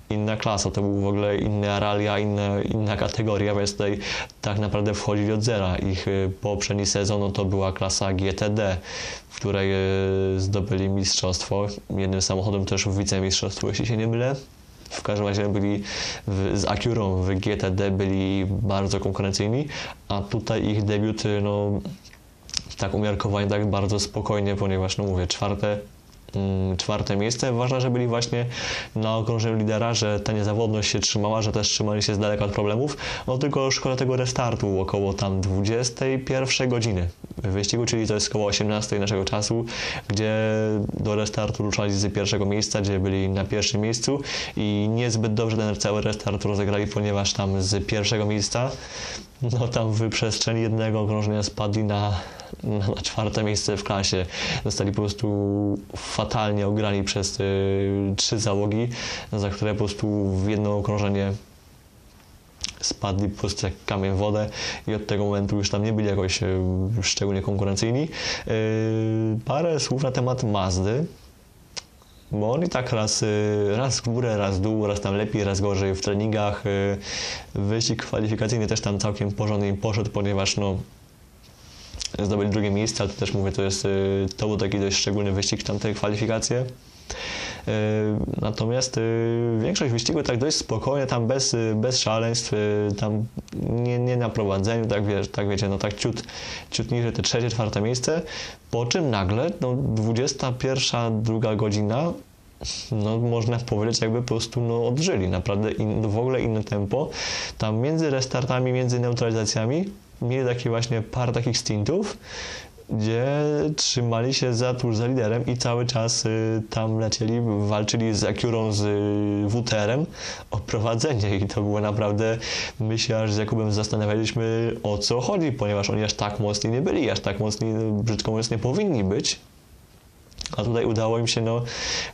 inna klasa, to był w ogóle inne aralia, inna, inna kategoria, więc tutaj tak naprawdę wchodzili od zera. Ich y, poprzedni sezon no, to była klasa GTD, w której y, zdobyli mistrzostwo. Jednym samochodem też w wicemistrzostwo, jeśli się nie mylę. W każdym razie byli w, z Acurą w GTD byli bardzo konkurencyjni, a tutaj ich debiut no, tak umiarkowanie, tak bardzo spokojnie, ponieważ no mówię, czwarte czwarte miejsce. Ważne, że byli właśnie na okrążeniu lidera, że ta niezawodność się trzymała, że też trzymali się z daleka od problemów. No tylko szkoda tego restartu około tam 21 godziny wyścigu, czyli to jest około 18 naszego czasu, gdzie do restartu ruszali z pierwszego miejsca, gdzie byli na pierwszym miejscu i niezbyt dobrze ten cały restart rozegrali, ponieważ tam z pierwszego miejsca no tam w przestrzeni jednego okrążenia spadli na, na, na czwarte miejsce w klasie. Zostali po prostu fatalnie ograni przez y, trzy załogi, za które po prostu w jedno okrążenie spadli po prostu jak kamień w wodę i od tego momentu już tam nie byli jakoś y, szczególnie konkurencyjni. Y, parę słów na temat Mazdy. Bo oni tak raz, raz w górę, raz w dół, raz tam lepiej, raz gorzej w treningach. Wyścig kwalifikacyjny też tam całkiem porządnie poszedł, ponieważ no, zdobyli drugie miejsce, ale to też mówię, to jest y, to był taki dość szczególny wyścig, tamte kwalifikacje. Natomiast większość wyścigu tak dość spokojnie, tam bez, bez szaleństw, tam nie, nie na prowadzeniu, tak, tak wiecie, no tak ciut, ciut niżej te trzecie, czwarte miejsce, po czym nagle, no 21, druga godzina, no można powiedzieć, jakby po prostu no, odżyli. Naprawdę in, w ogóle inne tempo. Tam między restartami, między neutralizacjami mieli takie właśnie parę takich stintów, gdzie trzymali się za tuż za liderem i cały czas y, tam lecieli, walczyli z Acurą, z y, WTR-em o prowadzenie i to było naprawdę, my się aż z Jakubem zastanawialiśmy o co chodzi, ponieważ oni aż tak mocni nie byli, aż tak mocni, brzydko mówiąc, nie powinni być. A tutaj udało im się, no,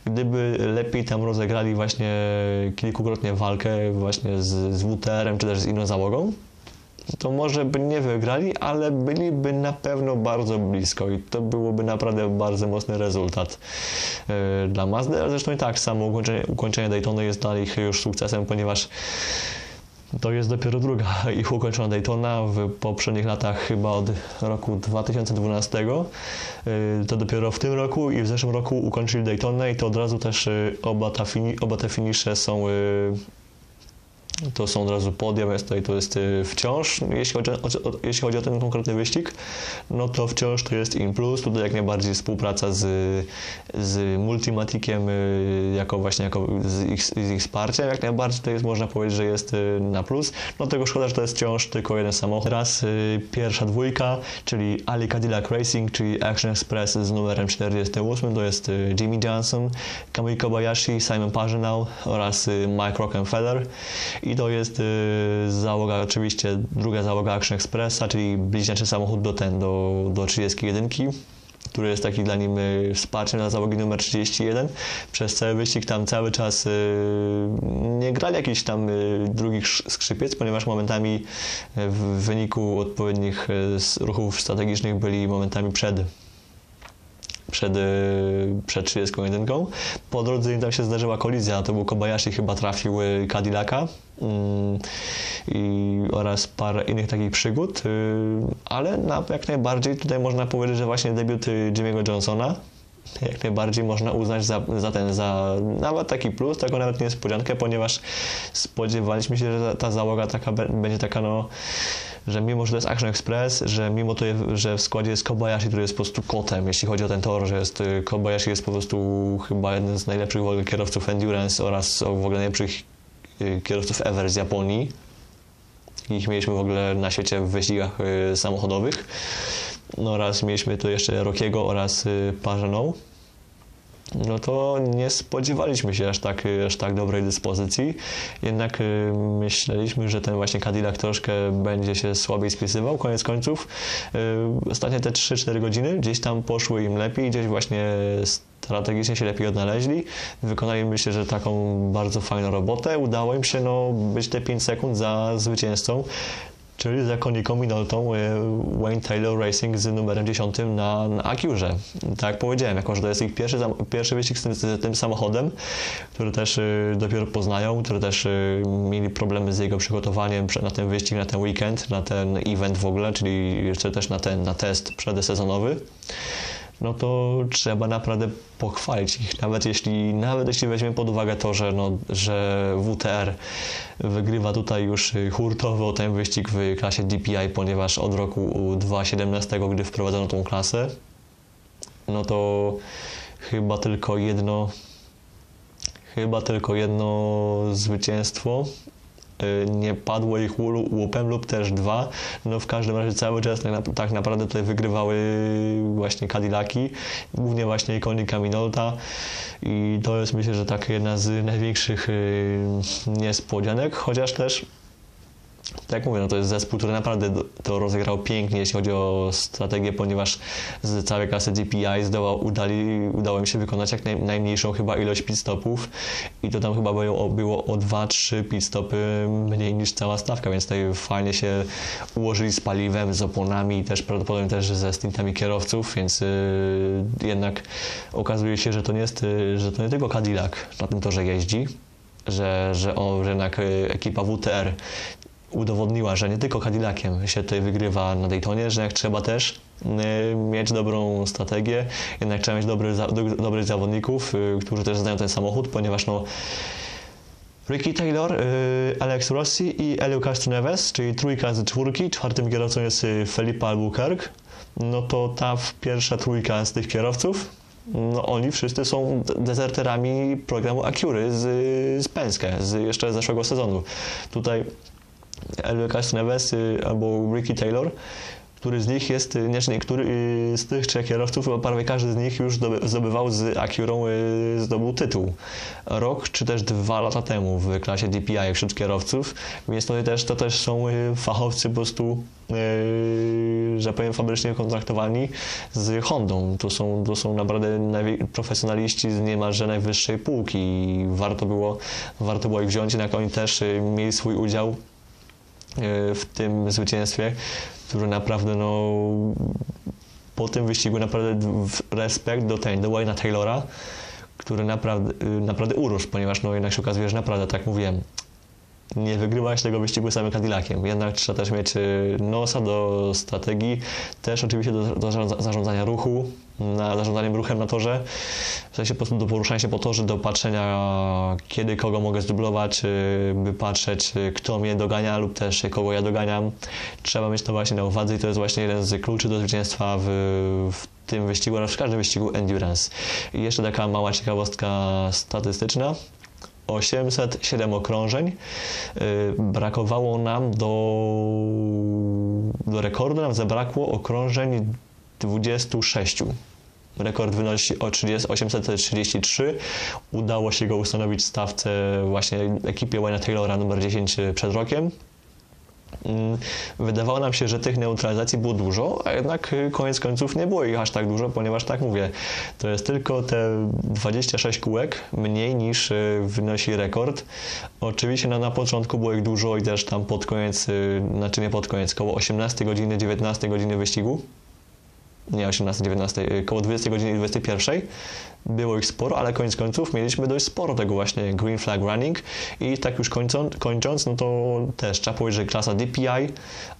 gdyby lepiej tam rozegrali właśnie kilkukrotnie walkę właśnie z, z WTR-em czy też z inną załogą, to może by nie wygrali, ale byliby na pewno bardzo blisko i to byłoby naprawdę bardzo mocny rezultat yy, dla Mazdy, ale zresztą i tak samo ukończenie, ukończenie jest dla nich już sukcesem, ponieważ to jest dopiero druga ich ukończona Daytona. W poprzednich latach, chyba od roku 2012, y, to dopiero w tym roku i w zeszłym roku ukończyli Daytonę i to od razu też y, oba, ta fini, oba te finisze są to są od razu więc tutaj to jest y, wciąż, jeśli chodzi o, o, jeśli chodzi o ten konkretny wyścig, no to wciąż to jest in plus, tutaj jak najbardziej współpraca z, z Multimaticiem y, jako właśnie jako z ich, z ich wsparciem, jak najbardziej to jest można powiedzieć, że jest y, na plus, no tego szkoda, że to jest wciąż tylko jeden samochód. Teraz pierwsza dwójka, czyli Ali Cadillac Racing, czyli Action Express z numerem 48, to jest Jimmy Johnson, Kamui Kobayashi, Simon Pagenaud oraz Mike Rockefeller i to jest y, załoga, oczywiście druga załoga Action Expressa, czyli bliźniaczy samochód do ten, do, do 31 który jest taki dla nim y, wsparciem dla załogi numer 31. Przez cały wyścig tam cały czas y, nie grali jakichś tam drugich skrzypiec, ponieważ momentami w wyniku odpowiednich ruchów strategicznych byli momentami przed przed, y, przed 31. Po drodze tam się zdarzyła kolizja, to był Kobayashi chyba trafił y, Cadillaca mm, i, oraz parę innych takich przygód, y, ale na, jak najbardziej tutaj można powiedzieć, że właśnie debiut Jimmy'ego Johnsona jak najbardziej można uznać za, za ten, za nawet taki plus, taką nawet niespodziankę, ponieważ spodziewaliśmy się, że ta, ta załoga taka będzie taka no że mimo, że to jest Action Express, że mimo to, że w składzie jest Kobayashi, który jest po prostu kotem, jeśli chodzi o ten tor, że jest, y, Kobayashi jest po prostu chyba jeden z najlepszych kierowców Endurance oraz w ogóle najlepszych y, kierowców ever z Japonii. Ich mieliśmy w ogóle na świecie w wyścigach y, samochodowych. No oraz mieliśmy tu jeszcze Rockiego oraz Pagenaud no to nie spodziewaliśmy się aż tak, aż tak dobrej dyspozycji. Jednak y, myśleliśmy, że ten właśnie Cadillac troszkę będzie się słabiej spisywał. Koniec końców y, ostatnie te 3-4 godziny gdzieś tam poszły im lepiej, gdzieś właśnie strategicznie się lepiej odnaleźli. Wykonali myślę, że taką bardzo fajną robotę. Udało im się no, być te 5 sekund za zwycięzcą czyli zakonniką minoltą e, Wayne Taylor Racing z numerem 10 na, na Acurze. Tak jak powiedziałem, jako że to jest ich pierwszy, pierwszy wyścig z tym, z tym samochodem, który też y, dopiero poznają, który też y, mieli problemy z jego przygotowaniem na ten wyścig, na ten weekend, na ten event w ogóle, czyli jeszcze też na ten na test przedsezonowy no to trzeba naprawdę pochwalić ich. Nawet jeśli, nawet jeśli weźmiemy pod uwagę to, że, no, że WTR wygrywa tutaj już hurtowo ten wyścig w klasie DPI, ponieważ od roku 2017, gdy wprowadzono tą klasę, no to chyba tylko jedno chyba tylko jedno zwycięstwo nie padło ich łupem lub też dwa. No w każdym razie cały czas tak, tak naprawdę tutaj wygrywały właśnie Cadillaki, głównie właśnie ikonika Minolta i to jest myślę, że tak jedna z największych y, niespodzianek, chociaż też tak jak mówię, no to jest zespół, który naprawdę to rozegrał pięknie, jeśli chodzi o strategię, ponieważ z całej klasy GPI zdołał, udali, udało im się wykonać jak naj, najmniejszą chyba ilość pitstopów i to tam chyba było, było o 2-3 pitstopy mniej niż cała stawka, więc tutaj fajnie się ułożyli z paliwem, z oponami i też prawdopodobnie też ze stintami kierowców, więc yy, jednak okazuje się, że to nie jest, yy, że to nie tylko Cadillac na tym torze jeździ, że, że, o, że jednak y, ekipa WTR udowodniła, że nie tylko Cadillaciem się tutaj wygrywa na Daytonie, że jak trzeba też y, mieć dobrą strategię, jednak trzeba mieć dobry, do, dobrych zawodników, y, którzy też znają ten samochód, ponieważ no Ricky Taylor, y, Alex Rossi i Elio Castroneves, czyli trójka z czwórki, czwartym kierowcą jest Felipe Albuquerque, no to ta pierwsza trójka z tych kierowców, no oni wszyscy są dezerterami programu Acury z, z Penske, z jeszcze zeszłego sezonu. Tutaj Lucas Neves y, albo Ricky Taylor, który z nich jest, y, nie, który y, z tych trzech kierowców, prawie każdy z nich już zdobywał z Acurą, zdobył tytuł. Rok czy też dwa lata temu w klasie DPI wśród kierowców, więc to też, to też są fachowcy po prostu, że powiem fabrycznie kontraktowani z Hondą. To są, to są naprawdę profesjonaliści z niemalże najwyższej półki i warto było, warto było ich wziąć, jednak oni też mieli swój udział w tym zwycięstwie, który naprawdę no po tym wyścigu naprawdę respekt do, ten, do Wayne'a Taylora, który naprawdę, naprawdę urósł, ponieważ no jednak się okazuje, że naprawdę, tak mówiłem, nie wygrywać tego wyścigu samym Cadillaciem. Jednak trzeba też mieć y, nosa do strategii, też oczywiście do, do zarządzania ruchu, na zarządzaniem ruchem na torze, w sensie po do poruszania się po torze, do patrzenia kiedy kogo mogę zdublować, y, by patrzeć y, kto mnie dogania lub też kogo ja doganiam. Trzeba mieć to właśnie na uwadze i to jest właśnie jeden z kluczy do zwycięstwa w, w tym wyścigu, oraz w każdym wyścigu endurance. I jeszcze taka mała ciekawostka statystyczna. 807 okrążeń. Y, brakowało nam do, do rekordu, nam zabrakło okrążeń 26. Rekord wynosi o 30, 833. Udało się go ustanowić w stawce właśnie ekipie Wayne'a Taylora numer 10 przed rokiem. Mm, wydawało nam się, że tych neutralizacji było dużo, a jednak y, koniec końców nie było ich aż tak dużo, ponieważ tak mówię, to jest tylko te 26 kółek mniej niż y, wynosi rekord. Oczywiście no, na początku było ich dużo i też tam pod koniec, y, znaczy nie pod koniec, koło 18 godziny, 19 godziny wyścigu nie 18, 19, koło 20 godziny i 21. Było ich sporo, ale koniec końców mieliśmy dość sporo tego właśnie Green Flag Running i tak już kończąc, kończąc no to też trzeba powiedzieć, że klasa DPI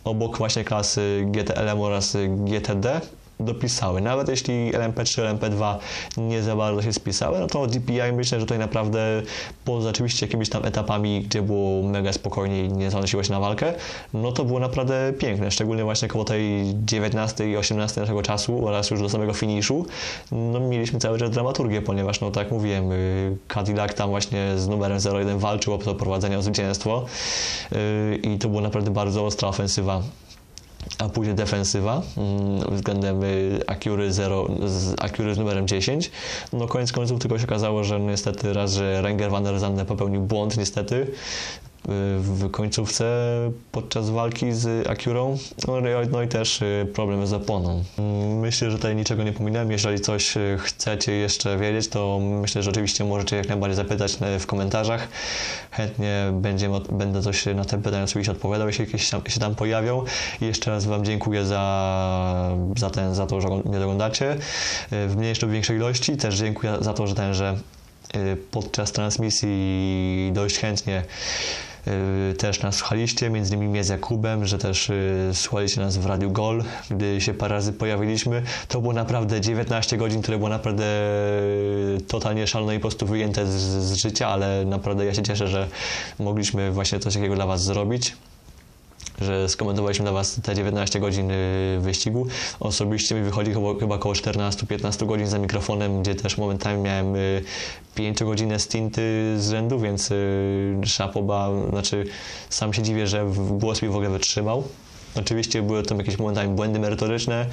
obok właśnie klasy GTLM oraz GTD dopisały. Nawet jeśli LMP3, LMP2 nie za bardzo się spisały, no to DPI myślę, że tutaj naprawdę poza oczywiście jakimiś tam etapami, gdzie było mega spokojnie i nie zanosiło się na walkę, no to było naprawdę piękne, szczególnie właśnie koło tej 19 i 18 naszego czasu oraz już do samego finiszu, no mieliśmy cały czas dramaturgię, ponieważ no tak mówiłem, y, Cadillac tam właśnie z numerem 01 walczył o to prowadzenie o zwycięstwo y, i to była naprawdę bardzo ostra ofensywa a później defensywa mm, względem y, Acury 0 z numerem 10. No koniec końców tylko się okazało, że niestety raz, że Renger van der Zanne popełnił błąd niestety w końcówce podczas walki z Acurą, no, no i też y, problem z oponą. Myślę, że tutaj niczego nie pominąłem. Jeżeli coś y, chcecie jeszcze wiedzieć, to myślę, że oczywiście możecie jak najbardziej zapytać y, w komentarzach. Chętnie będziemy, będę coś na te pytania oczywiście odpowiadał, jeśli jakieś się tam pojawią. I jeszcze raz Wam dziękuję za, za, ten, za to, że mnie oglądacie w mniejszej lub większej ilości. Też dziękuję za to, że ten, że podczas transmisji dość chętnie też nas słuchaliście, między innymi z Jakubem, że też y, słuchaliście nas w Radiu Gol, gdy się parę razy pojawiliśmy. To było naprawdę 19 godzin, które było naprawdę y, totalnie szalone i po prostu wyjęte z, z życia, ale naprawdę ja się cieszę, że mogliśmy właśnie coś takiego dla Was zrobić że skomentowaliśmy dla Was te 19 godzin wyścigu. Osobiście mi wychodzi chyba około 14-15 godzin za mikrofonem, gdzie też momentami miałem 5-godzinne stinty z rzędu, więc szapoba, znaczy sam się dziwię, że głos mi w ogóle wytrzymał. Oczywiście były tam jakieś momentami błędy merytoryczne,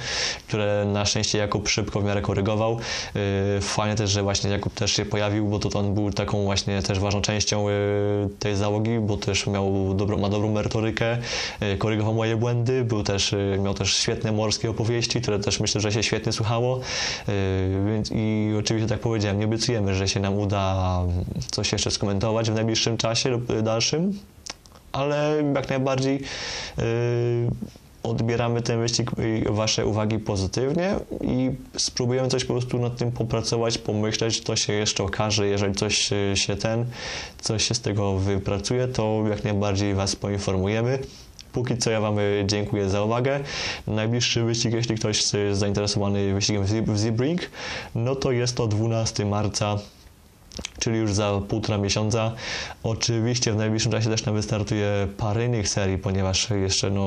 które na szczęście Jakub szybko w miarę korygował. Yy, fajnie też, że właśnie Jakub też się pojawił, bo to on był taką właśnie też ważną częścią yy, tej załogi, bo też miał dobro, ma dobrą merytorykę, yy, korygował moje błędy, był też, miał też świetne morskie opowieści, które też myślę, że się świetnie słuchało. Więc i oczywiście tak powiedziałem, nie obiecujemy, że się nam uda coś jeszcze skomentować w najbliższym czasie lub dalszym ale jak najbardziej yy, odbieramy ten wyścig Wasze uwagi pozytywnie i spróbujemy coś po prostu nad tym popracować, pomyśleć, to się jeszcze okaże, jeżeli coś się ten, coś się z tego wypracuje, to jak najbardziej Was poinformujemy. Póki co ja Wam dziękuję za uwagę. Najbliższy wyścig, jeśli ktoś jest zainteresowany wyścigiem w Zebring, no to jest to 12 marca czyli już za półtora miesiąca. Oczywiście w najbliższym czasie też nam wystartuje parę innych serii, ponieważ jeszcze no,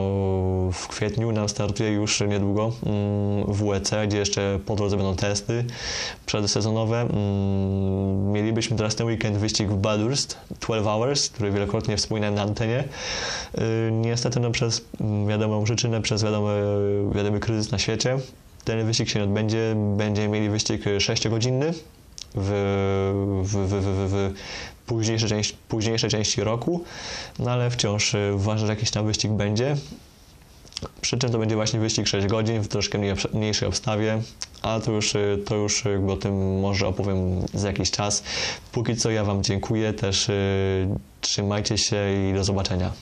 w kwietniu nam startuje już niedługo mm, WEC, gdzie jeszcze po drodze będą testy przedsezonowe. Mm, mielibyśmy teraz ten weekend wyścig w Badurst, 12 Hours, który wielokrotnie wspominałem na antenie. Y, niestety no, przez wiadomą przyczynę, przez wiadomy, wiadomy kryzys na świecie, ten wyścig się nie odbędzie. Będziemy mieli wyścig 6-godzinny, w, w, w, w, w późniejszej, części, późniejszej części roku, no ale wciąż uważam, że jakiś tam wyścig będzie. Przy czym to będzie właśnie wyścig 6 godzin w troszkę mniejszej obstawie, ale to już, to już o tym może opowiem za jakiś czas. Póki co ja Wam dziękuję, też y, trzymajcie się i do zobaczenia.